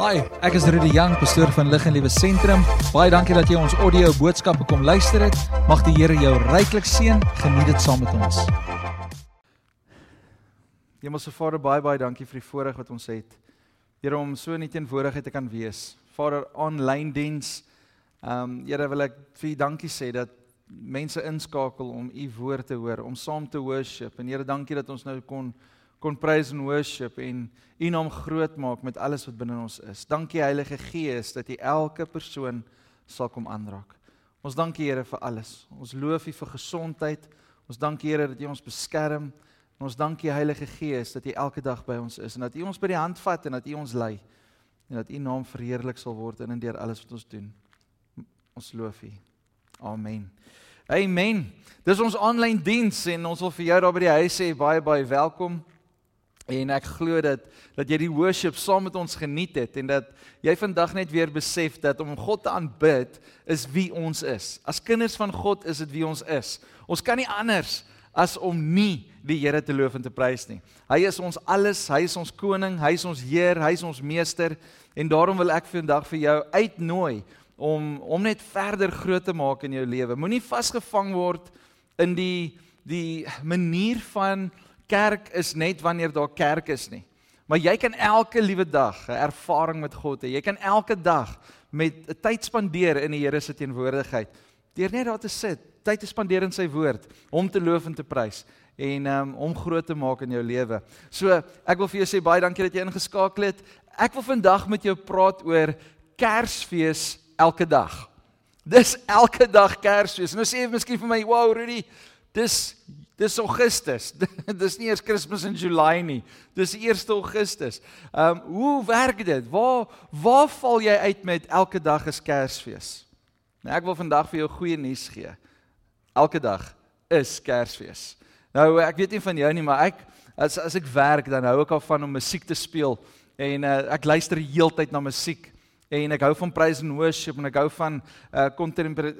Hi, ek is Rudy Jang, pastoor van Lig en Liewe Sentrum. Baie dankie dat jy ons audio boodskappe kom luister het. Mag die Here jou ryklik seën. Geniet dit saam met ons. Hemelse Vader, baie baie dankie vir die voorreg wat ons het. Here om so in die teenwoordigheid te kan wees. Vader, aanlyn diens. Ehm um, Here wil ek vir U dankie sê dat mense inskakel om U woord te hoor, om saam te worship. En Here, dankie dat ons nou kon kon praise and worship en U naam groot maak met alles wat binne ons is. Dankie Heilige Gees dat U elke persoon sal kom aanraak. Ons dankie Here vir alles. Ons loof U vir gesondheid. Ons dankie Here dat U ons beskerm. En ons dankie Heilige Gees dat U elke dag by ons is en dat U ons by die hand vat en dat U ons lei en dat U naam verheerlik sal word in en deur alles wat ons doen. Ons loof U. Amen. Amen. Dis ons aanlyn diens en ons wil vir jou daar by die huis sê baie baie welkom. En ek glo dat dat jy die worship saam met ons geniet het en dat jy vandag net weer besef dat om God te aanbid is wie ons is. As kinders van God is dit wie ons is. Ons kan nie anders as om nie die Here te loof en te prys nie. Hy is ons alles, hy is ons koning, hy is ons Heer, hy is ons meester en daarom wil ek vandag vir jou uitnooi om om net verder groot te maak in jou lewe. Moenie vasgevang word in die die manier van kerk is net wanneer daar kerk is nie. Maar jy kan elke liewe dag 'n ervaring met God hê. Jy kan elke dag met 'n tyd spandeer in die Here se teenwoordigheid. Deur net daar te sit, tyd te spandeer in sy woord, hom te loof en te prys en um, om groot te maak in jou lewe. So, ek wil vir jou sê baie dankie dat jy ingeskakel het. Ek wil vandag met jou praat oor Kersfees elke dag. Dis elke dag Kersfees. Nou sê jy miskien vir my, "Wow, Rudy, dis Dis Augustus. Dis nie eers Kersfees in Julie nie. Dis 1 Augustus. Ehm um, hoe werk dit? Waar waar val jy uit met elke dag is Kersfees? Nou ek wil vandag vir jou goeie nuus gee. Elke dag is Kersfees. Nou ek weet nie van jou nie, maar ek as as ek werk dan hou ek al van om musiek te speel en uh, ek luister heeltyd na musiek en ek hou van praise and worship en ek hou van uh contemporary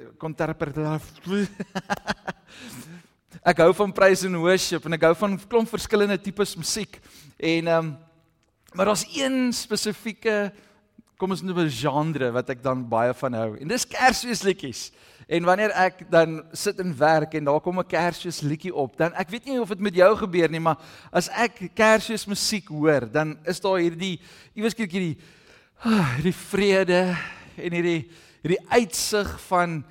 Ek hou van praise and worship en ek hou van klomp verskillende tipes musiek. En ehm um, maar daar's een spesifieke kom ons noem 'n genre wat ek dan baie van hou. En dis Kersfeesliedjies. En wanneer ek dan sit en werk en daar kom 'n Kersfeesliedjie op, dan ek weet nie of dit met jou gebeur nie, maar as ek Kersfeesmusiek hoor, dan is daar hierdie iewers hierdie hierdie vrede en hierdie hierdie uitsig van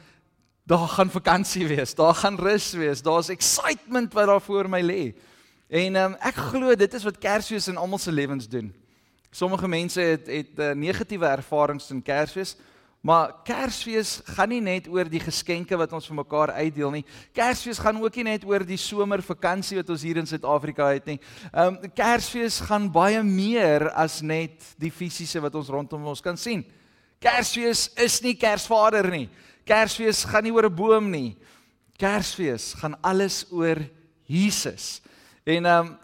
daar gaan vakansie wees, daar gaan rus wees, daar's excitement wat daar voor my lê. En um, ek glo dit is wat Kersfees in almal se lewens doen. Sommige mense het het uh, negatiewe ervarings in Kersfees, maar Kersfees gaan nie net oor die geskenke wat ons vir mekaar uitdeel nie. Kersfees gaan ook nie net oor die somervakansie wat ons hier in Suid-Afrika het nie. Ehm um, Kersfees gaan baie meer as net die fisiese wat ons rondom ons kan sien. Kersfees is nie Kersvader nie. Kersfees gaan nie oor 'n boom nie. Kersfees gaan alles oor Jesus. En ehm um,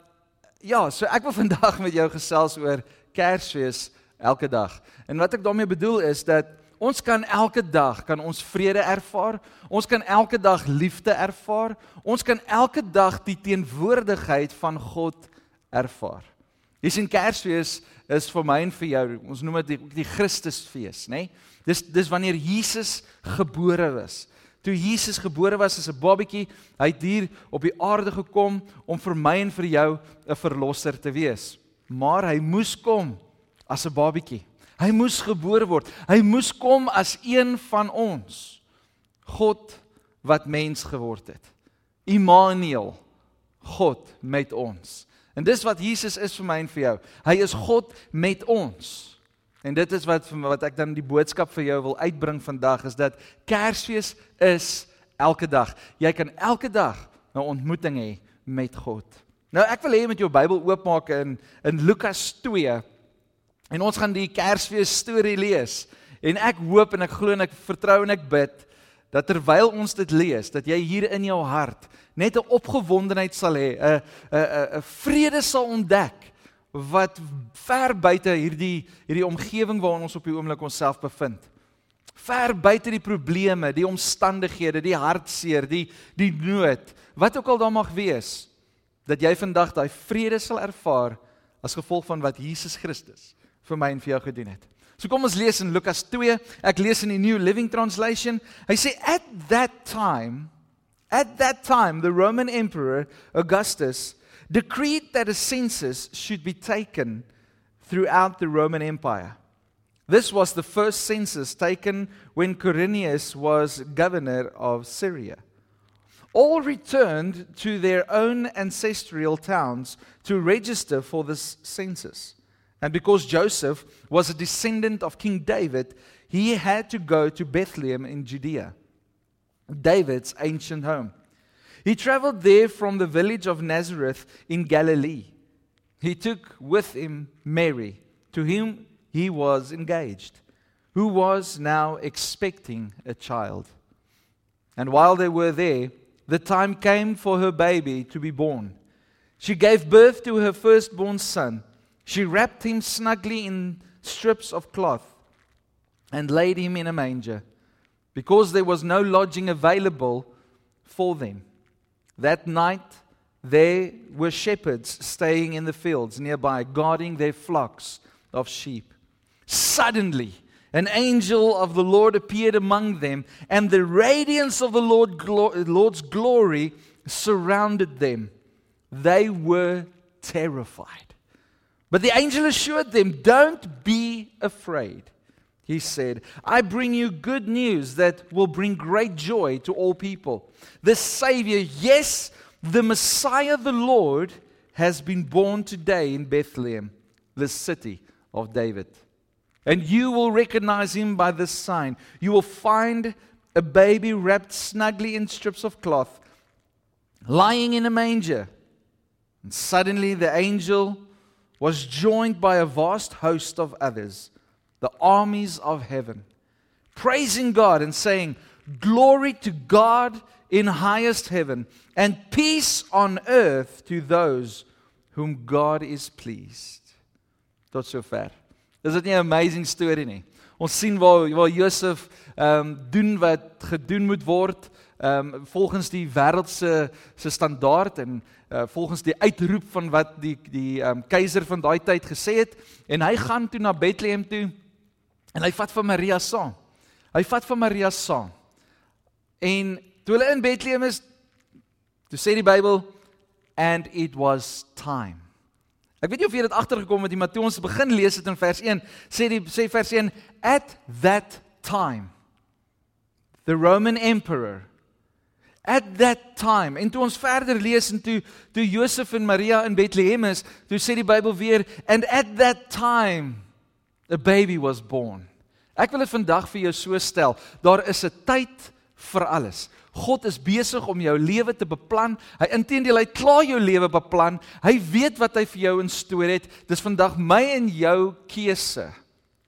ja, so ek wil vandag met jou gesels oor Kersfees elke dag. En wat ek daarmee bedoel is dat ons kan elke dag kan ons vrede ervaar. Ons kan elke dag liefde ervaar. Ons kan elke dag die teenwoordigheid van God ervaar. Hier sien Kersfees is vir my en vir jou. Ons noem dit die, die Christusfees, nê? Nee? Dis dis wanneer Jesus gebore was. Toe Jesus gebore was as 'n babatjie, hy het hier op die aarde gekom om vir my en vir jou 'n verlosser te wees. Maar hy moes kom as 'n babatjie. Hy moes gebore word. Hy moes kom as een van ons. God wat mens geword het. Immanuel. God met ons. En dis wat Jesus is vir my en vir jou. Hy is God met ons. En dit is wat wat ek dan die boodskap vir jou wil uitbring vandag is dat Kersfees is elke dag. Jy kan elke dag 'n ontmoeting hê met God. Nou ek wil hê jy moet jou Bybel oopmaak in in Lukas 2. En ons gaan die Kersfees storie lees. En ek hoop en ek glo en ek vertrou en ek bid dat terwyl ons dit lees, dat jy hier in jou hart net 'n opgewondenheid sal hê, 'n 'n 'n vrede sal ontdek wat ver buite hierdie hierdie omgewing waarin ons op die oomblik onsself bevind. Ver buite die probleme, die omstandighede, die hartseer, die die nood, wat ook al daar mag wees, dat jy vandag daai vrede sal ervaar as gevolg van wat Jesus Christus vir my en vir jou gedoen het. So kom ons lees in Lukas 2. Ek lees in die New Living Translation. Hy sê at that time at that time the Roman emperor Augustus decreed that a census should be taken throughout the Roman Empire. This was the first census taken when Quirinius was governor of Syria. All returned to their own ancestral towns to register for this census. And because Joseph was a descendant of King David, he had to go to Bethlehem in Judea, David's ancient home. He traveled there from the village of Nazareth in Galilee. He took with him Mary, to whom he was engaged, who was now expecting a child. And while they were there, the time came for her baby to be born. She gave birth to her firstborn son. She wrapped him snugly in strips of cloth and laid him in a manger because there was no lodging available for them. That night, there were shepherds staying in the fields nearby, guarding their flocks of sheep. Suddenly, an angel of the Lord appeared among them, and the radiance of the Lord, Lord's glory surrounded them. They were terrified. But the angel assured them, Don't be afraid. He said, I bring you good news that will bring great joy to all people. The Savior, yes, the Messiah, the Lord, has been born today in Bethlehem, the city of David. And you will recognize him by this sign. You will find a baby wrapped snugly in strips of cloth, lying in a manger. And suddenly the angel was joined by a vast host of others, the armies of heaven, praising God and saying, Glory to God in highest heaven, and peace on earth to those whom God is pleased. Tot sover. Is dit nie 'n amazing storie nie? Ons sien waar waar Josef ehm um, doen wat gedoen moet word ehm um, volgens die wêreld se se standaard en uh, volgens die uitroep van wat die die ehm um, keiser van daai tyd gesê het en hy gaan toe na Bethlehem toe en hy vat van Maria saam. Hy vat van Maria saam. En toe hulle in Bethlehem is, toe sê die Bybel and it was time. Ek weet nie of jy dit agtergekom het nie, maar toe ons begin lees dit in vers 1, sê die sê vers 1 at that time the Roman emperor at that time en toe ons verder lees en toe toe Josef en Maria in Bethlehem is, toe sê die Bybel weer and at that time a baby was born. Ek wil dit vandag vir jou so stel, daar is 'n tyd vir alles. God is besig om jou lewe te beplan. Hy intendeel hy klaar jou lewe beplan. Hy weet wat hy vir jou instoor het. Dis vandag my en jou keuse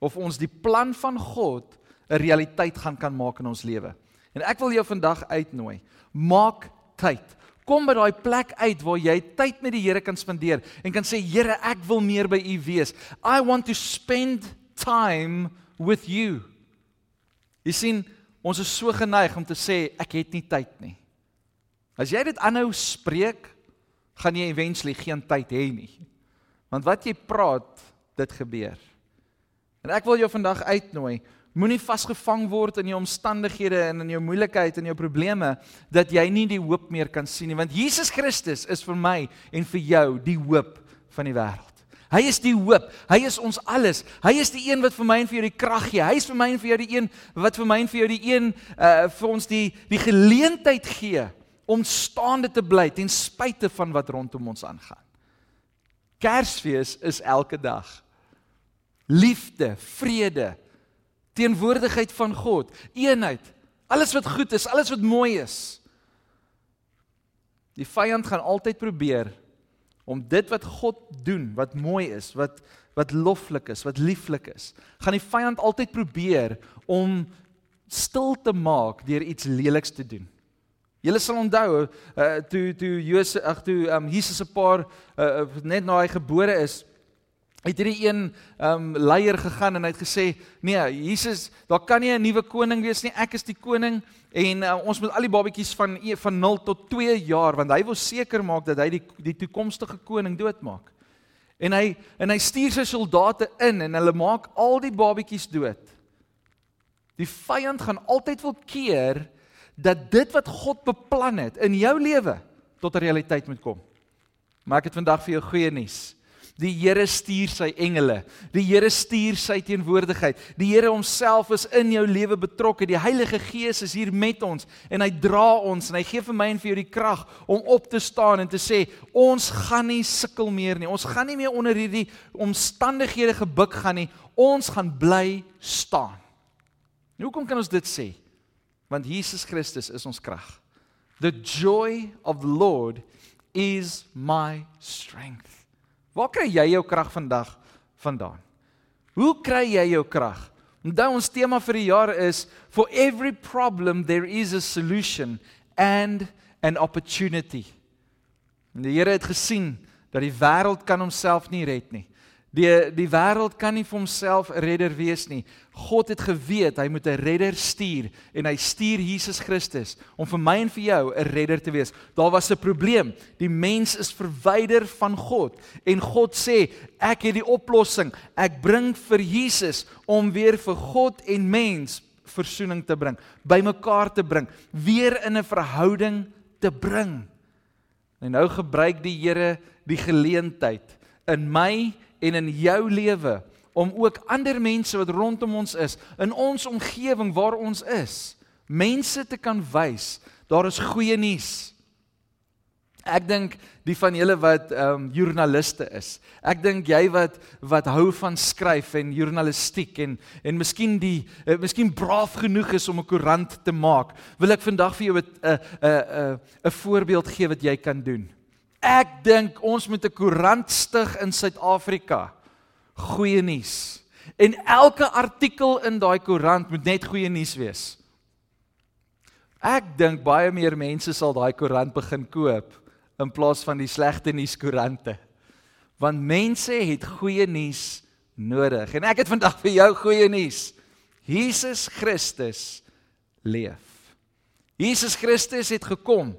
of ons die plan van God 'n realiteit gaan kan maak in ons lewe. En ek wil jou vandag uitnooi. Maak tyd. Kom by daai plek uit waar jy tyd met die Here kan spandeer en kan sê Here, ek wil meer by U wees. I want to spend time with you. Jy sien, Ons is so geneig om te sê ek het nie tyd nie. As jy dit aanhou spreek, gaan jy eventually geen tyd hê nie. Want wat jy praat, dit gebeur. En ek wil jou vandag uitnooi, moenie vasgevang word in jou omstandighede en in jou moeilikheid en jou probleme dat jy nie die hoop meer kan sien nie, want Jesus Christus is vir my en vir jou die hoop van die wêreld. Hy is die hoop. Hy is ons alles. Hy is die een wat vir my en vir jou die krag gee. Hy is vir my en vir jou die een wat vir my en vir jou die een uh vir ons die die geleentheid gee om staande te bly ten spyte van wat rondom ons aangaan. Kersfees is elke dag. Liefde, vrede, teenwoordigheid van God, eenheid, alles wat goed is, alles wat mooi is. Die vyand gaan altyd probeer om dit wat God doen, wat mooi is, wat wat loflik is, wat lieflik is, gaan die vyand altyd probeer om stil te maak deur iets leliks te doen. Julle sal onthou, uh, toe toe Josef ag toe um, Jesus 'n paar uh, net na hy gebore is, het hierdie een um leier gegaan en hy het gesê nee Jesus daar kan nie 'n nuwe koning wees nie ek is die koning en uh, ons moet al die babatjies van e, van 0 tot 2 jaar want hy wil seker maak dat hy die die toekomstige koning doodmaak En hy en hy stuur sy soldate in en hulle maak al die babetjies dood. Die vyand gaan altyd wil keer dat dit wat God beplan het in jou lewe tot 'n realiteit moet kom. Maar ek het vandag vir jou goeie nuus. Die Here stuur sy engele. Die Here stuur sy teenwoordigheid. Die Here homself is in jou lewe betrokke. Die Heilige Gees is hier met ons en hy dra ons en hy gee vir my en vir jou die krag om op te staan en te sê ons gaan nie sukkel meer nie. Ons gaan nie meer onder hierdie omstandighede gebuk gaan nie. Ons gaan bly staan. Hoekom kan ons dit sê? Want Jesus Christus is ons krag. The joy of the Lord is my strength. Waar kry jy jou krag vandag vandaan? Hoe kry jy jou krag? Onthou ons tema vir die jaar is for every problem there is a solution and an opportunity. En die Here het gesien dat die wêreld kan homself nie red nie. Die die wêreld kan nie vir homself 'n redder wees nie. God het geweet hy moet 'n redder stuur en hy stuur Jesus Christus om vir my en vir jou 'n redder te wees. Daar was 'n probleem. Die mens is verwyder van God en God sê ek het die oplossing. Ek bring vir Jesus om weer vir God en mens versoening te bring, bymekaar te bring, weer in 'n verhouding te bring. En nou gebruik die Here die geleentheid in my en in jou lewe om ook ander mense wat rondom ons is in ons omgewing waar ons is mense te kan wys daar is goeie nuus. Ek dink die van julle wat ehm um, joernaliste is ek dink jy wat wat hou van skryf en journalistiek en en miskien die uh, miskien braaf genoeg is om 'n koerant te maak wil ek vandag vir jou 'n 'n 'n 'n voorbeeld gee wat jy kan doen Ek dink ons moet 'n koerant stig in Suid-Afrika. Goeie nuus. En elke artikel in daai koerant moet net goeie nuus wees. Ek dink baie meer mense sal daai koerant begin koop in plaas van die slegte nuuskoerante. Want mense het goeie nuus nodig. En ek het vandag vir jou goeie nuus. Jesus Christus leef. Jesus Christus het gekom.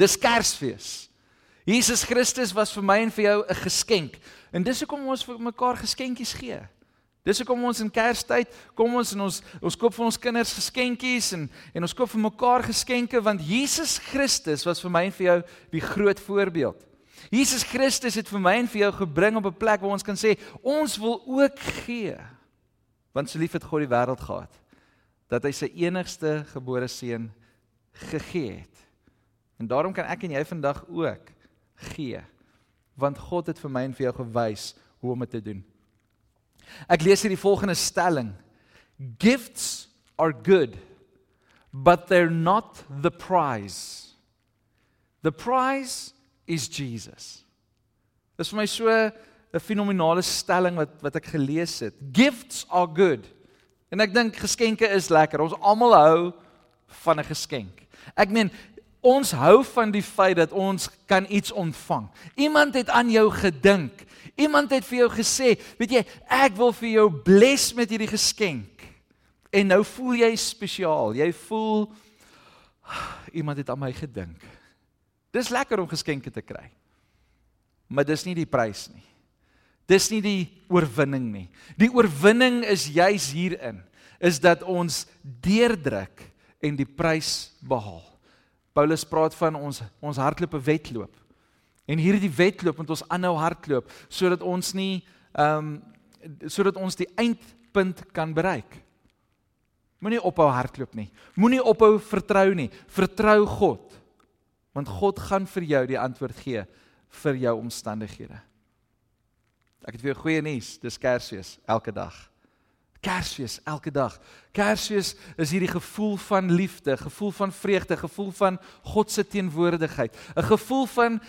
Dis Kersfees. Jesus Christus was vir my en vir jou 'n geskenk. En dis hoekom ons vir mekaar geskenkies gee. Dis hoekom ons in Kerstyd kom ons en ons ons koop vir ons kinders geskenkies en en ons koop vir mekaar geskenke want Jesus Christus was vir my en vir jou die groot voorbeeld. Jesus Christus het vir my en vir jou gebring op 'n plek waar ons kan sê ons wil ook gee. Want so lief het God die wêreld gehad dat hy sy enigste gebore seun gegee het. En daarom kan ek en jy vandag ook gee. Want God het vir my en vir jou gewys hoe om dit te doen. Ek lees hier die volgende stelling. Gifts are good, but they're not the prize. The prize is Jesus. Dit is vir my so 'n fenominale stelling wat wat ek gelees het. Gifts are good. En ek dink geskenke is lekker. Ons almal hou van 'n geskenk. Ek meen Ons hou van die feit dat ons kan iets ontvang. Iemand het aan jou gedink. Iemand het vir jou gesê, weet jy, ek wil vir jou bless met hierdie geskenk. En nou voel jy spesiaal. Jy voel iemand het aan my gedink. Dis lekker om geskenke te kry. Maar dis nie die prys nie. Dis nie die oorwinning nie. Die oorwinning is juis hierin is dat ons deurdruk en die prys behaal. Paulus praat van ons ons hardloop 'n wedloop. En hierdie wedloop moet ons aanhou hardloop sodat ons nie ehm um, sodat ons die eindpunt kan bereik. Moenie ophou hardloop nie. Moenie ophou vertrou nie. Vertrou God. Want God gaan vir jou die antwoord gee vir jou omstandighede. Ek het vir jou goeie nuus. Dis Kersfees elke dag. Kersfees elke dag. Kersfees is hierdie gevoel van liefde, gevoel van vreugde, gevoel van God se teenwoordigheid, 'n gevoel van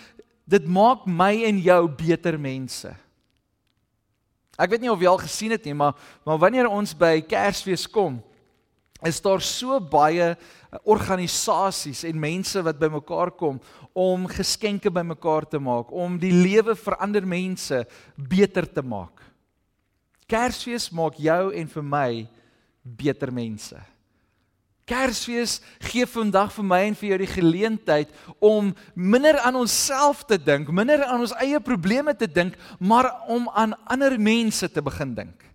dit maak my en jou beter mense. Ek weet nie of jy al gesien het nie, maar maar wanneer ons by Kersfees kom, is daar so baie organisasies en mense wat bymekaar kom om geskenke bymekaar te maak, om die lewe vir ander mense beter te maak. Kersfees maak jou en vir my beter mense. Kersfees gee vandag vir my en vir jou die geleentheid om minder aan onsself te dink, minder aan ons eie probleme te dink, maar om aan ander mense te begin dink.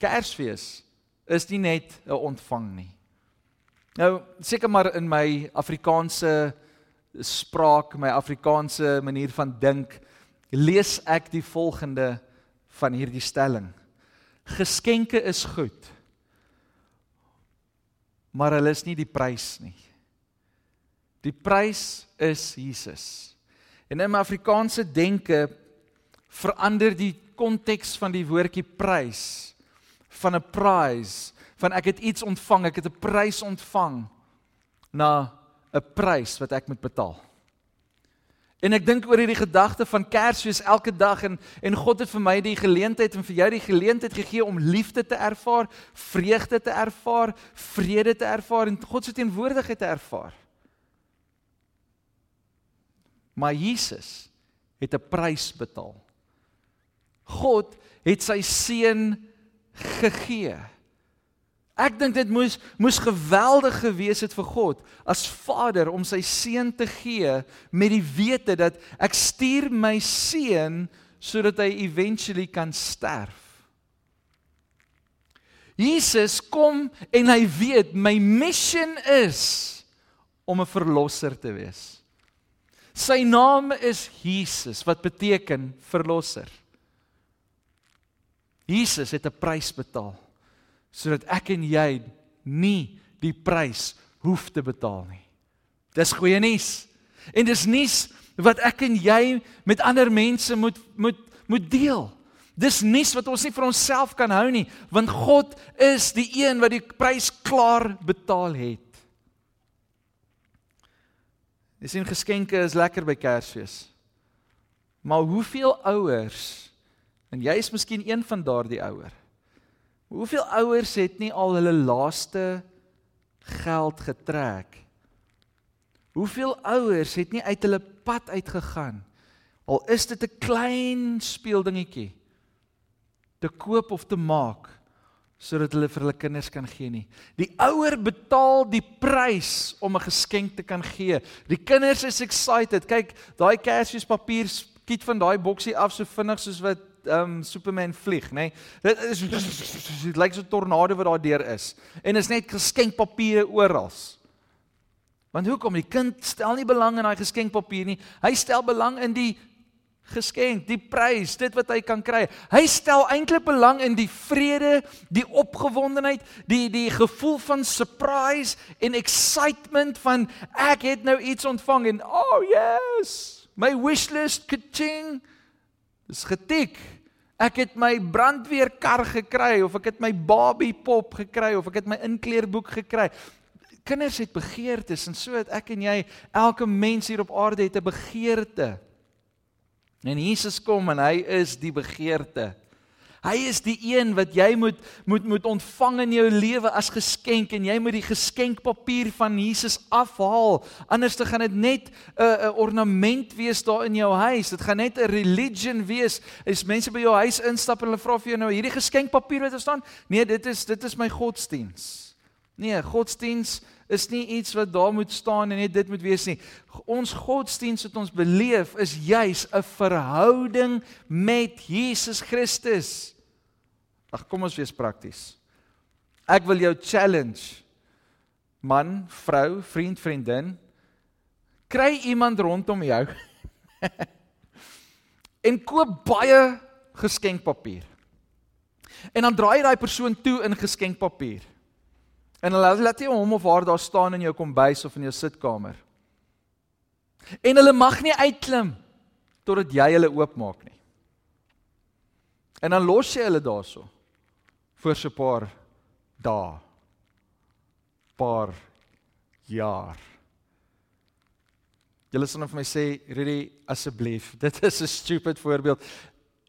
Kersfees is nie net 'n ontvang nie. Nou, seker maar in my Afrikaanse spraak, my Afrikaanse manier van dink, lees ek die volgende van hierdie stelling. Geskenke is goed maar hulle is nie die prys nie. Die prys is Jesus. En in my Afrikaanse denke verander die konteks van die woordjie prys van 'n prize, van ek het iets ontvang, ek het 'n prys ontvang na 'n prys wat ek moet betaal. En ek dink oor hierdie gedagte van Kersfees elke dag en en God het vir my die geleentheid en vir jou die geleentheid gegee om liefde te ervaar, vreugde te ervaar, vrede te ervaar en God se teenwoordigheid te ervaar. Maar Jesus het 'n prys betaal. God het sy seun gegee. Ek dink dit moes moes geweldig gewees het vir God as Vader om sy seun te gee met die wete dat ek stuur my seun sodat hy eventually kan sterf. Jesus kom en hy weet my mission is om 'n verlosser te wees. Sy naam is Jesus wat beteken verlosser. Jesus het 'n prys betaal sodat ek en jy nie die prys hoef te betaal nie. Dis goeie nuus. En dis nuus wat ek en jy met ander mense moet moet moet deel. Dis nuus wat ons nie vir onsself kan hou nie, want God is die een wat die prys klaar betaal het. Dis 'n geskenke is lekker by Kersfees. Maar hoeveel ouers en jy is miskien een van daardie ouers Hoeveel ouers het nie al hulle laaste geld getrek? Hoeveel ouers het nie uit hulle pad uitgegaan al is dit 'n klein speeldingetjie te koop of te maak sodat hulle vir hulle kinders kan gee nie. Die ouer betaal die prys om 'n geskenk te kan gee. Die kinders is excited. Kyk, daai Kersfeespapier skiet van daai boksie af so vinnig soos wat um Superman vlieg, nê. Nee. Dit is dit lyk so 'n tornado wat daar deur is. En is net geskenkpapiere oral. Want hoekom die kind stel nie belang in daai geskenkpapier nie. Hy stel belang in die geskenk, die prys, dit wat hy kan kry. Hy stel eintlik belang in die vrede, die opgewondenheid, die die gevoel van surprise en excitement van ek het nou iets ontvang en oh yes, my wishlist kitching is getik. Ek het my brandweerkar gekry of ek het my babie pop gekry of ek het my inkleerboek gekry. Kinders het begeertes en so het ek en jy elke mens hier op aarde het 'n begeerte. En Jesus kom en hy is die begeerte. Hy is die een wat jy moet moet moet ontvang in jou lewe as geskenk en jy moet die geskenkpapier van Jesus afhaal. Anders dan gaan dit net 'n uh, 'n ornament wees daar in jou huis. Dit gaan net 'n religion wees. As mense by jou huis instap en hulle vra vir jou nou hierdie geskenkpapier wat daar staan? Nee, dit is dit is my godsdiens. Nee, godsdiens is nie iets wat daar moet staan en net dit moet wees nie. Ons godsdiens wat ons beleef is juis 'n verhouding met Jesus Christus. Ag kom ons wees prakties. Ek wil jou challenge. Man, vrou, vriend, vriendin, kry iemand rondom jou en koop baie geskenkpapier. En dan draai jy daai persoon toe in geskenkpapier. En hulle laat jy hom of haar daar staan in jou kombuis of in jou sitkamer. En hulle mag nie uitklim totdat jy hulle oopmaak nie. En dan los jy hulle daarso vir so 'n paar dae. paar jaar. Julle sal nou vir my sê, "Rudy, asseblief, dit is 'n stupid voorbeeld.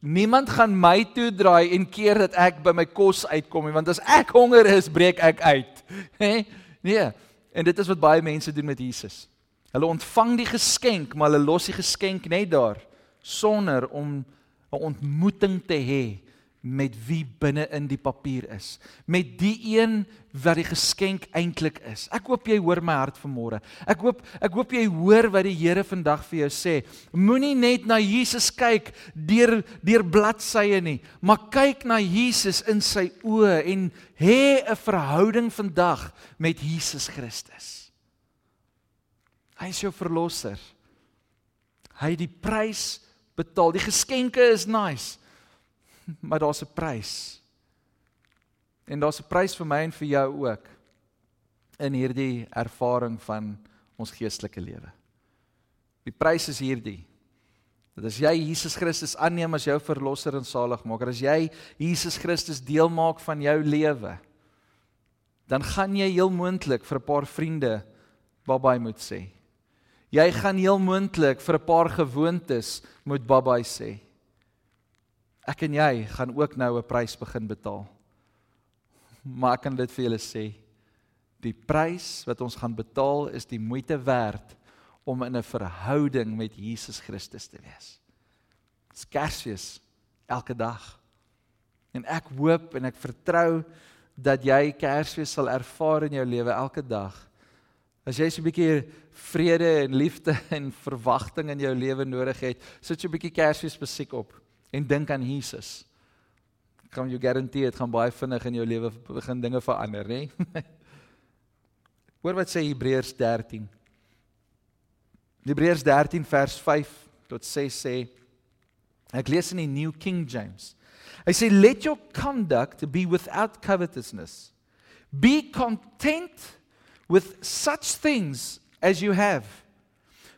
Niemand gaan my toe draai en keer dat ek by my kos uitkom nie, want as ek honger is, breek ek uit." Hè? Nee. En dit is wat baie mense doen met Jesus. Hulle ontvang die geskenk, maar hulle los die geskenk net daar sonder om 'n ontmoeting te hê met wie binne in die papier is. Met die een wat die geskenk eintlik is. Ek hoop jy hoor my hart vanmôre. Ek hoop ek hoop jy hoor wat die Here vandag vir jou sê. Moenie net na Jesus kyk deur deur bladsye nie, maar kyk na Jesus in sy oë en hê 'n verhouding vandag met Jesus Christus. Hy is jou verlosser. Hy het die prys betaal. Die geskenke is nice maar daar's 'n prys. En daar's 'n prys vir my en vir jou ook in hierdie ervaring van ons geestelike lewe. Die prys is hierdie. Dat as jy Jesus Christus aanneem as jou verlosser en saligmaker, as jy Jesus Christus deel maak van jou lewe, dan gaan jy heel moontlik vir 'n paar vriende babai moet sê. Jy gaan heel moontlik vir 'n paar gewoontes moet babai sê. Ek en jy gaan ook nou 'n prys begin betaal. Maar ek kan dit vir julle sê, die prys wat ons gaan betaal is die moeite werd om in 'n verhouding met Jesus Christus te wees. Dis Kersfees elke dag. En ek hoop en ek vertrou dat jy Kersfees sal ervaar in jou lewe elke dag. As jy so 'n bietjie vrede en liefde en verwagting in jou lewe nodig het, sit jy 'n bietjie Kersfees musiek op en dink aan Jesus. Kan jy garandeer dit gaan baie vinnig in jou lewe begin dinge verander, nê? Hoor wat sê Hebreërs 13. Hebreërs 13 vers 5 tot 6 sê ek lees in die New King James. Hy sê let your conduct be without covetousness. Be content with such things as you have.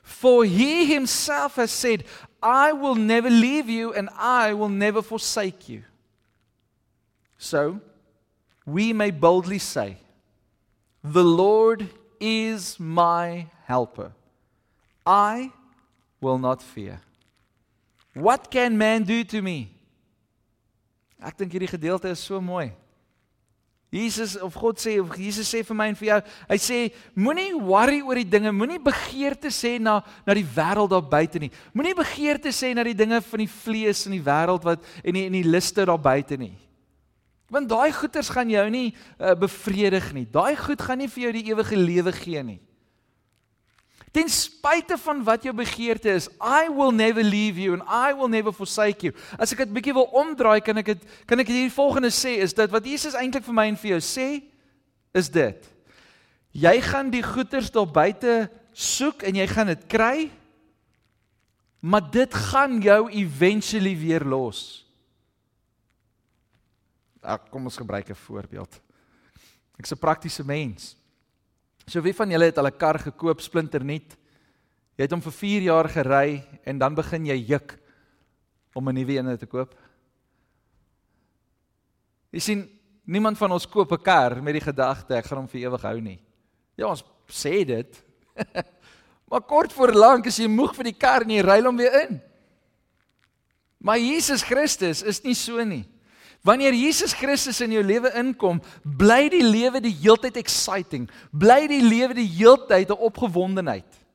For he himself has said, I will never leave you and I will never forsake you. So we may boldly say, The Lord is my helper. I will not fear. What can man do to me? Ek dink hierdie gedeelte is so mooi. Jesus of God sê of Jesus sê vir my en vir jou, hy sê moenie worry oor die dinge, moenie begeerte sê na na die wêreld daar buite nie. Moenie begeerte sê na die dinge van die vlees in die wêreld wat en die en die liste daar buite nie. Want daai goeders gaan jou nie uh, bevredig nie. Daai goed gaan nie vir jou die ewige lewe gee nie. Ten spyte van wat jou begeerte is, I will never leave you and I will never forsake you. As ek dit bietjie wil omdraai, kan ek dit kan ek hierdie volgende sê is dat wat Jesus eintlik vir my en vir jou sê is dit. Jy gaan die goeders daar buite soek en jy gaan dit kry. Maar dit gaan jou eventually weer los. Ag, kom ons gebruik 'n voorbeeld. Ek's 'n praktiese mens. So wie van julle het al 'n kar gekoop splinternuut? Jy het hom vir 4 jaar gery en dan begin jy juk om 'n nuwe een te koop. Jy sien, niemand van ons koop 'n kar met die gedagte ek gaan hom vir ewig hou nie. Ja, ons sê dit. maar kort voor lank as jy moeg vir die kar en jy ry hom weer in. Maar Jesus Christus is nie so nie. Wanneer Jesus Christus in jou lewe inkom, bly die lewe die heeltyd exciting. Bly die lewe die heeltyd 'n opgewondenheid.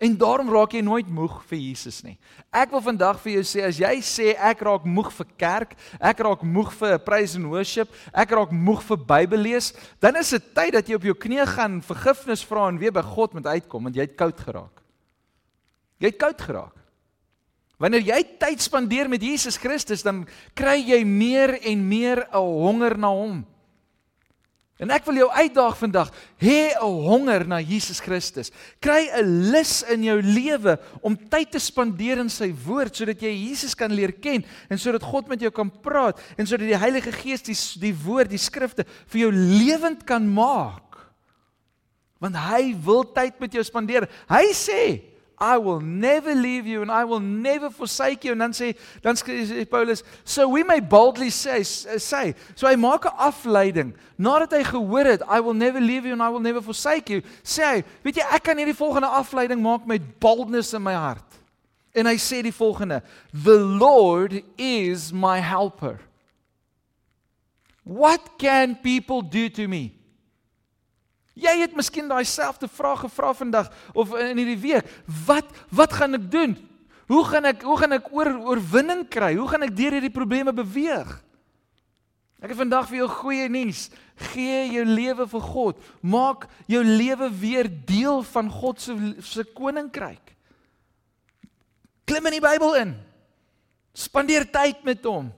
En daarom raak jy nooit moeg vir Jesus nie. Ek wil vandag vir jou sê as jy sê ek raak moeg vir kerk, ek raak moeg vir praise and worship, ek raak moeg vir Bybel lees, dan is dit tyd dat jy op jou knieë gaan vergifnis vra en weer by God moet uitkom want jy het koud geraak. Jy het koud geraak. Wanneer jy tyd spandeer met Jesus Christus, dan kry jy meer en meer 'n honger na hom. En ek wil jou uitdaag vandag, hê 'n honger na Jesus Christus. Kry 'n lus in jou lewe om tyd te spandeer in sy woord sodat jy Jesus kan leer ken en sodat God met jou kan praat en sodat die Heilige Gees die die woord, die skrifte vir jou lewend kan maak. Want hy wil tyd met jou spandeer. Hy sê, I will never leave you and I will never forsake you. En dan sê dan sê Paulus so we may boldly say say so hy maak 'n afleiding. Nadat hy gehoor het I will never leave you and I will never forsake you sê hy weet jy ek kan hierdie volgende afleiding maak met boldness in my hart. En hy sê die volgende the lord is my helper. What can people do to me Jy het miskien daai selfde vraag gevra vandag of in hierdie week. Wat wat gaan ek doen? Hoe gaan ek hoe gaan ek oor oorwinning kry? Hoe gaan ek deur hierdie probleme beweeg? Ek het vandag vir jou goeie nuus. Gee jou lewe vir God. Maak jou lewe weer deel van God se se koninkryk. Klim in die Bybel in. Spandeer tyd met hom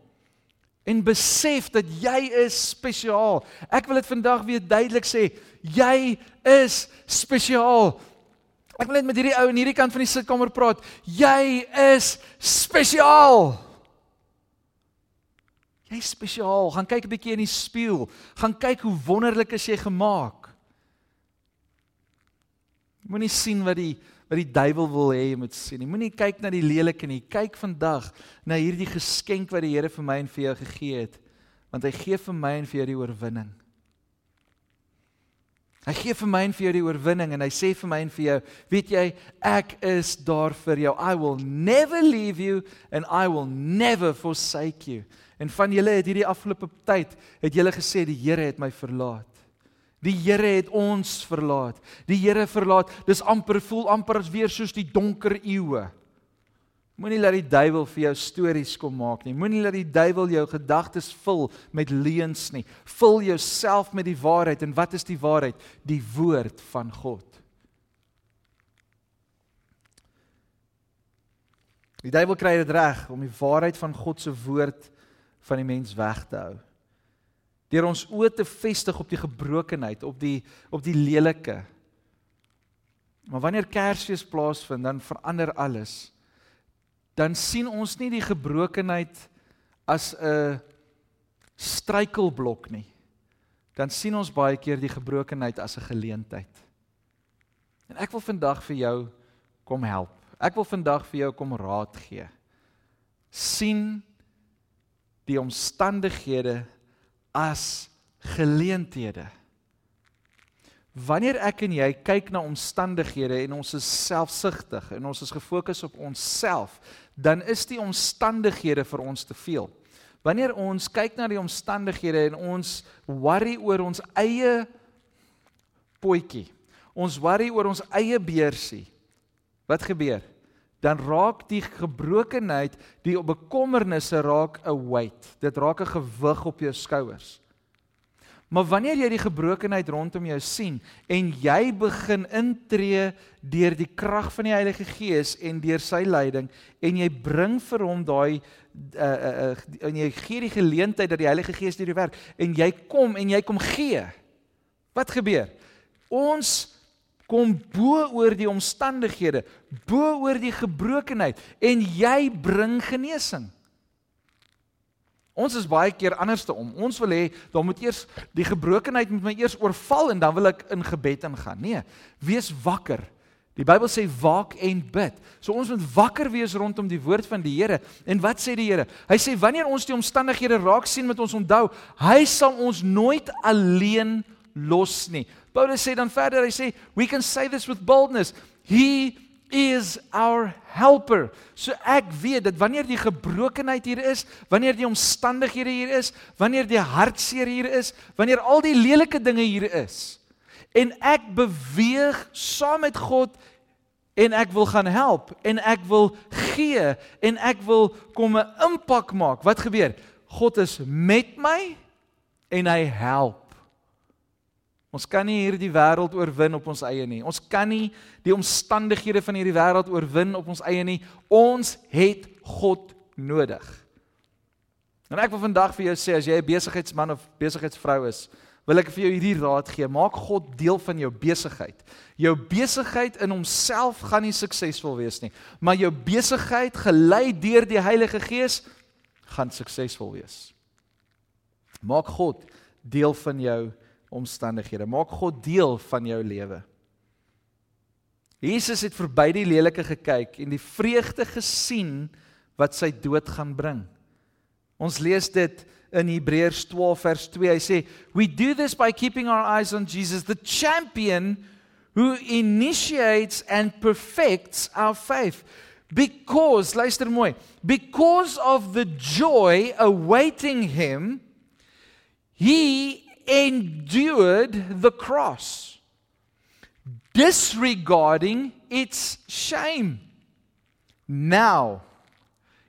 en besef dat jy is spesiaal. Ek wil dit vandag weer duidelik sê, jy is spesiaal. Ek wil net met hierdie ou in hierdie kant van die sitkamer praat. Jy is spesiaal. Jy's spesiaal. Gaan kyk 'n bietjie in die spieël. Gaan kyk hoe wonderlik is jy gemaak. Moenie sien wat die wat die duiwel wil hê jy moet sien nie. Moenie kyk na die lelike nie. Kyk vandag na hierdie geskenk wat die Here vir my en vir jou gegee het. Want hy gee vir my en vir jou die oorwinning. Hy gee vir my en vir jou die oorwinning en hy sê vir my en vir jou, weet jy, ek is daar vir jou. I will never leave you and I will never forsake you. En van julle het hierdie afgelope tyd het julle gesê die Here het my verlaat. Die Here het ons verlaat. Die Here verlaat. Dis amper voel amper as weer soos die donker eeue. Moenie laat die duiwel vir jou stories kom maak nie. Moenie laat die duiwel jou gedagtes vul met leuns nie. Vul jouself met die waarheid en wat is die waarheid? Die woord van God. Die duiwel kry dit reg om die waarheid van God se woord van die mens weg te hou. Deur ons oë te vestig op die gebrokenheid, op die op die lelike. Maar wanneer Kersfees plaasvind, dan verander alles. Dan sien ons nie die gebrokenheid as 'n struikelblok nie. Dan sien ons baie keer die gebrokenheid as 'n geleentheid. En ek wil vandag vir jou kom help. Ek wil vandag vir jou kom raad gee. sien die omstandighede as geleenthede. Wanneer ek en jy kyk na omstandighede en ons is selfsugtig en ons is gefokus op onsself, dan is die omstandighede vir ons te veel. Wanneer ons kyk na die omstandighede en ons worry oor ons eie potjie, ons worry oor ons eie beursie, wat gebeur? Dan raak die gebrokenheid, die bekommernisse raak 'n weight. Dit raak 'n gewig op jou skouers. Maar wanneer jy die gebrokenheid rondom jou sien en jy begin intree deur die krag van die Heilige Gees en deur sy leiding en jy bring vir hom daai uh uh en jy gee die geleentheid dat die Heilige Gees deur jou werk en jy kom en jy kom gee. Wat gebeur? Ons kom bo oor die omstandighede, bo oor die gebrokenheid en jy bring genesing. Ons is baie keer anderste om. Ons wil hê dan moet eers die gebrokenheid moet my eers oorval en dan wil ek in gebed ingaan. Nee, wees wakker. Die Bybel sê waak en bid. So ons moet wakker wees rondom die woord van die Here. En wat sê die Here? Hy sê wanneer ons die omstandighede raak sien met ons onthou, hy sal ons nooit alleen los nie. Paulus sê dan verder, hy sê, we can say this with boldness. He is our helper. So ek weet dat wanneer die gebrokenheid hier is, wanneer die omstandighede hier is, wanneer die hartseer hier is, wanneer al die lelike dinge hier is en ek beweeg saam met God en ek wil gaan help en ek wil gee en ek wil kom 'n impak maak. Wat gebeur? God is met my en hy help. Ons kan nie hierdie wêreld oorwin op ons eie nie. Ons kan nie die omstandighede van hierdie wêreld oorwin op ons eie nie. Ons het God nodig. En ek wil vandag vir jou sê as jy 'n besigheidsman of besigheidsvrou is, wil ek vir jou hierdie raad gee. Maak God deel van jou besigheid. Jou besigheid in homself gaan nie suksesvol wees nie, maar jou besigheid gelei deur die Heilige Gees gaan suksesvol wees. Maak God deel van jou omstandighede. Maak God deel van jou lewe. Jesus het verby die lelike gekyk en die vreugde gesien wat sy dood gaan bring. Ons lees dit in Hebreërs 12 vers 2. Hy sê, "We do this by keeping our eyes on Jesus, the champion who initiates and perfects our faith." Because, luister mooi, because of the joy awaiting him, he endured the cross, disregarding its shame. Now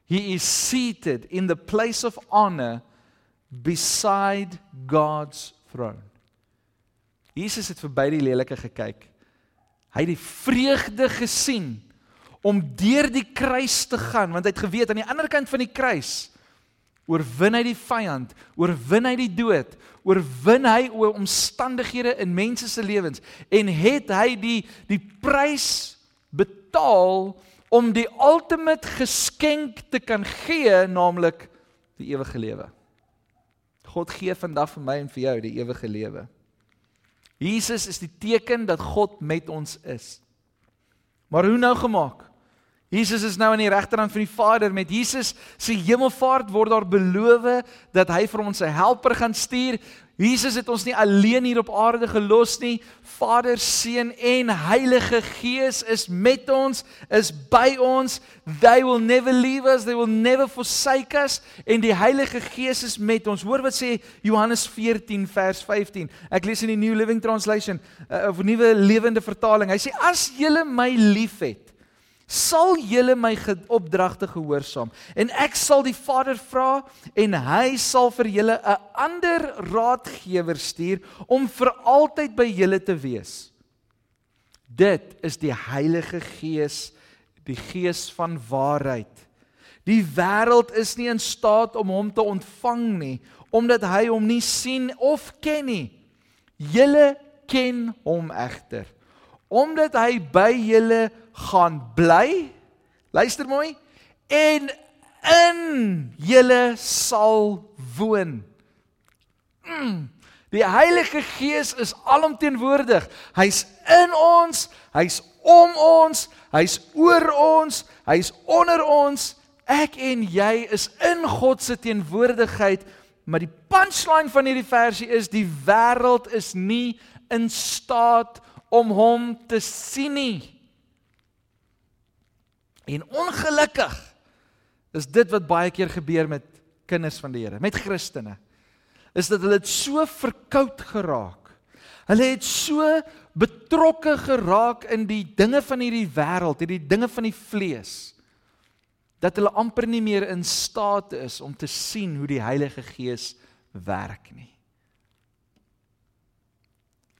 he is seated in the place of honor beside God's throne. Jesus het verby die lelike gekyk. Hy het die vreugde gesien om deur die kruis te gaan want hy het geweet aan die ander kant van die kruis oorwin hy die vyand, oorwin hy die dood, oorwin hy oor omstandighede in mense se lewens en het hy die die prys betaal om die ultimate geskenk te kan gee, naamlik die ewige lewe. God gee vandag vir my en vir jou die ewige lewe. Jesus is die teken dat God met ons is. Maar hoe nou gemaak? Jesus is nou aan die regterhand van die Vader met Jesus se hemelvaart word daar beloof dat hy vir ons 'n helper gaan stuur. Jesus het ons nie alleen hier op aarde gelos nie. Vader, Seun en Heilige Gees is met ons, is by ons. They will never leave us, they will never forsake us en die Heilige Gees is met ons. Hoor wat sê Johannes 14 vers 15. Ek lees in die New Living Translation uh, of Nuwe Lewende Vertaling. Hy sê as julle my liefhet, sal julle my opdragte gehoorsaam en ek sal die Vader vra en hy sal vir julle 'n ander raadgewer stuur om vir altyd by julle te wees. Dit is die Heilige Gees, die Gees van waarheid. Die wêreld is nie in staat om hom te ontvang nie omdat hy hom nie sien of ken nie. Julle ken hom egter omdat hy by julle gaan bly. Luister mooi. En in julle sal woon. Mm, die Heilige Gees is alomteenwoordig. Hy's in ons, hy's om ons, hy's oor ons, hy's onder ons. Ek en jy is in God se teenwoordigheid. Maar die punchline van hierdie versie is die wêreld is nie in staat om hom te sien nie. En ongelukkig is dit wat baie keer gebeur met kinders van die Here, met Christene. Is dat hulle het so verkoud geraak. Hulle het so betrokke geraak in die dinge van hierdie wêreld, hierdie dinge van die vlees dat hulle amper nie meer in staat is om te sien hoe die Heilige Gees werk nie.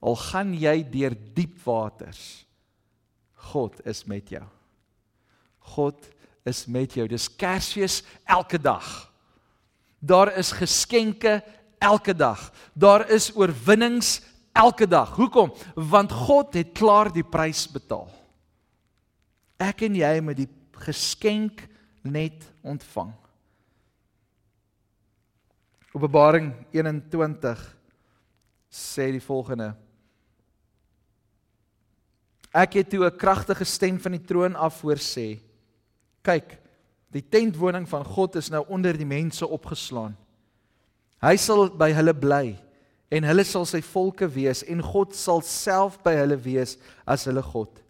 Al gaan jy deur diep waters, God is met jou. God is met jou. Dis Kersfees elke dag. Daar is geskenke elke dag. Daar is oorwinnings elke dag. Hoekom? Want God het klaar die prys betaal. Ek en jy moet die geskenk net ontvang. Openbaring 21 sê die volgende: Ek het toe 'n kragtige stem van die troon af hoor sê: Kyk, die tentwoning van God is nou onder die mense opgeslaan. Hy sal by hulle bly en hulle sal sy volke wees en God sal self by hulle wees as hulle God.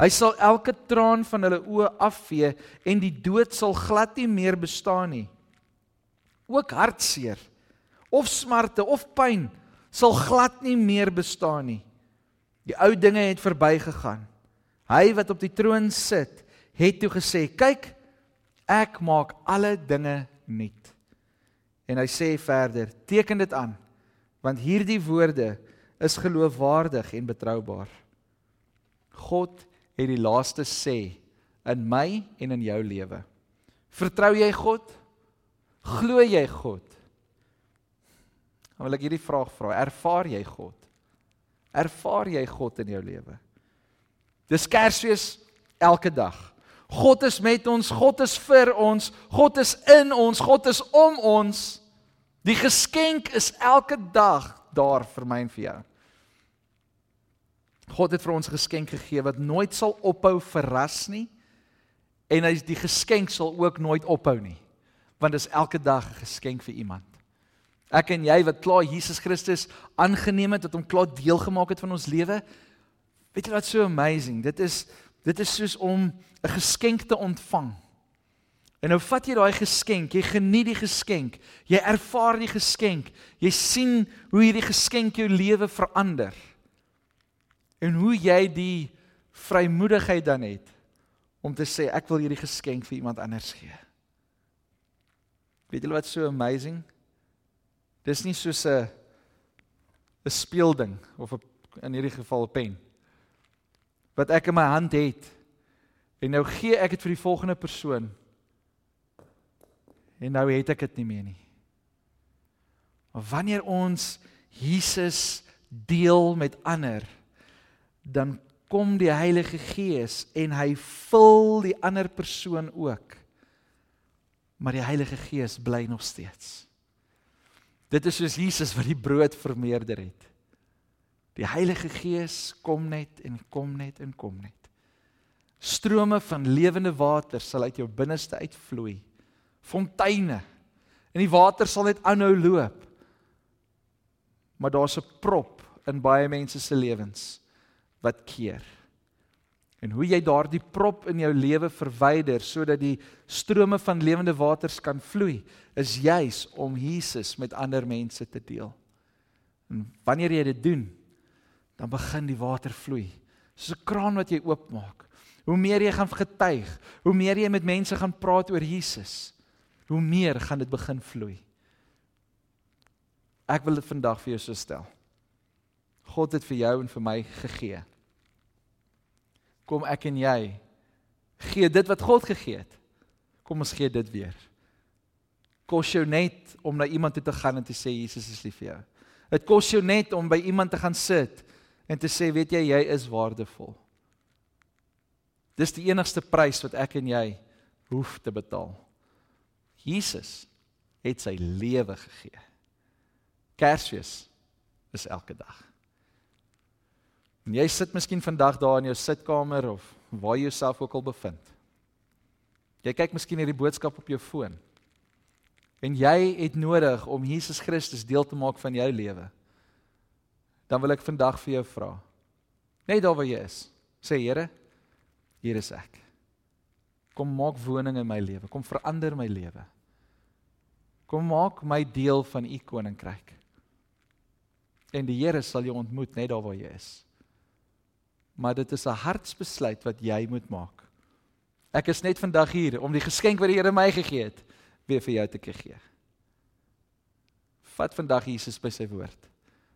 Hy sal elke traan van hulle oë afvee en die dood sal glad nie meer bestaan nie. Ook hartseer of smarte of pyn sal glad nie meer bestaan nie. Die ou dinge het verbygegaan. Hy wat op die troon sit, het toe gesê: "Kyk, ek maak alle dinge nuut." En hy sê verder: "Teken dit aan, want hierdie woorde is geloofwaardig en betroubaar." God het die laaste sê in my en in jou lewe. Vertrou jy God? Glo jy God? Dan wil ek hierdie vraag vra: Ervaar jy God? Ervaar jy God in jou lewe? Dis Kersfees elke dag. God is met ons, God is vir ons, God is in ons, God is om ons. Die geskenk is elke dag daar vir my en vir jou. God het vir ons geskenk gegee wat nooit sal ophou verras nie en hy die geskenk sal ook nooit ophou nie want dit is elke dag 'n geskenk vir iemand. Ek en jy wat klaar Jesus Christus aangeneem het, wat hom klaar deel gemaak het van ons lewe. Weet jy wat so amazing? Dit is Dit is soos om 'n geskenk te ontvang. En nou vat jy daai geskenk, jy geniet die geskenk, jy ervaar die geskenk, jy sien hoe hierdie geskenk jou lewe verander. En hoe jy die vrymoedigheid dan het om te sê ek wil hierdie geskenk vir iemand anders gee. Weet julle wat so amazing? Dis nie soos 'n 'n speelding of 'n in hierdie geval 'n pen wat ek in my hand het en nou gee ek dit vir die volgende persoon en nou het ek dit nie meer nie. Maar wanneer ons Jesus deel met ander, dan kom die Heilige Gees en hy vul die ander persoon ook. Maar die Heilige Gees bly nog steeds. Dit is soos Jesus wat die brood vermeerder het. Die Heilige Gees kom net en kom net en kom net. Strome van lewende water sal uit jou binneste uitvloei. Fonteine. En die water sal net aanhou loop. Maar daar's 'n prop in baie mense se lewens wat keer. En hoe jy daardie prop in jou lewe verwyder sodat die strome van lewende waters kan vloei, is juis om Jesus met ander mense te deel. En wanneer jy dit doen, dan begin die water vloei. Soos 'n kraan wat jy oopmaak. Hoe meer jy gaan getuig, hoe meer jy met mense gaan praat oor Jesus, hoe meer gaan dit begin vloei. Ek wil dit vandag vir jou so stel. God het vir jou en vir my gegee kom ek en jy gee dit wat God gegee het. Kom ons gee dit weer. Kos jou net om na iemand toe te gaan en te sê Jesus is lief vir jou. Dit kos jou net om by iemand te gaan sit en te sê weet jy jy is waardevol. Dis die enigste prys wat ek en jy hoef te betaal. Jesus het sy lewe gegee. Kersfees is elke dag. En jy sit miskien vandag daar in jou sitkamer of waar jy jouself ook al bevind. Jy kyk miskien hierdie boodskap op jou foon. En jy het nodig om Jesus Christus deel te maak van jou lewe. Dan wil ek vandag vir jou vra. Net daar waar jy is. Sê Here, hier is ek. Kom maak woning in my lewe. Kom verander my lewe. Kom maak my deel van u koninkryk. En die Here sal jou ontmoet net daar waar jy is maar dit is 'n hartsbesluit wat jy moet maak. Ek is net vandag hier om die geskenk wat die Here my gegee het weer vir jou te gee. Vat vandag Jesus by sy woord.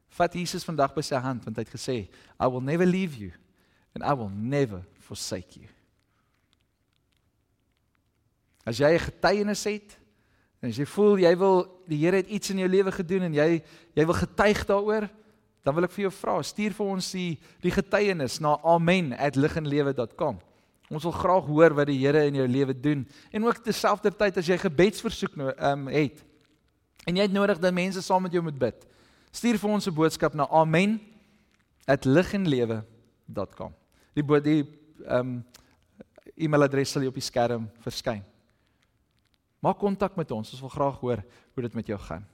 Vat Jesus vandag by sy hand want hy het gesê, I will never leave you and I will never forsake you. As jy 'n getuienis het as jy voel jy wil die Here het iets in jou lewe gedoen en jy jy wil getuig daaroor, dan wil ek vir jou vra, stuur vir ons die die getuienis na amen@liginlewe.com. Ons wil graag hoor wat die Here in jou lewe doen en ook terselfdertyd as jy gebedsversoek nou um, het en jy het nodig dat mense saam met jou moet bid. Stuur vir ons 'n boodskap na amen@liginlewe.com. Die die ehm um, e-mailadres sal hier op die skerm verskyn. Maak kontak met ons. Ons wil graag hoor hoe dit met jou gaan.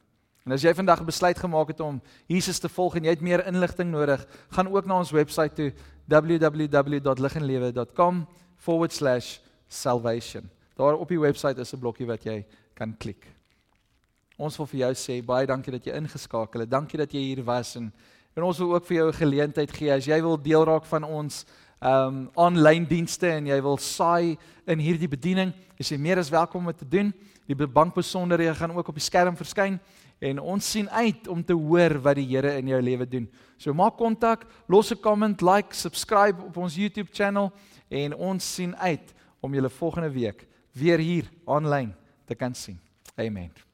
En as jy vandag 'n besluit gemaak het om Jesus te volg en jy het meer inligting nodig, gaan ook na ons webwerf toe www.liginlewe.com/salvation. Daar op die webwerf is 'n blokkie wat jy kan klik. Ons wil vir jou sê baie dankie dat jy ingeskakel het. Dankie dat jy hier was en en ons wil ook vir jou 'n geleentheid gee as jy wil deel raak van ons ehm um, aanlyn dienste en jy wil saai in hierdie bediening, is jy meer as welkom om te doen. Die bankbesonderhede gaan ook op die skerm verskyn en ons sien uit om te hoor wat die Here in jou lewe doen. So maak kontak, los 'n comment, like, subscribe op ons YouTube channel en ons sien uit om julle volgende week weer hier aanlyn te kan sien. Amen.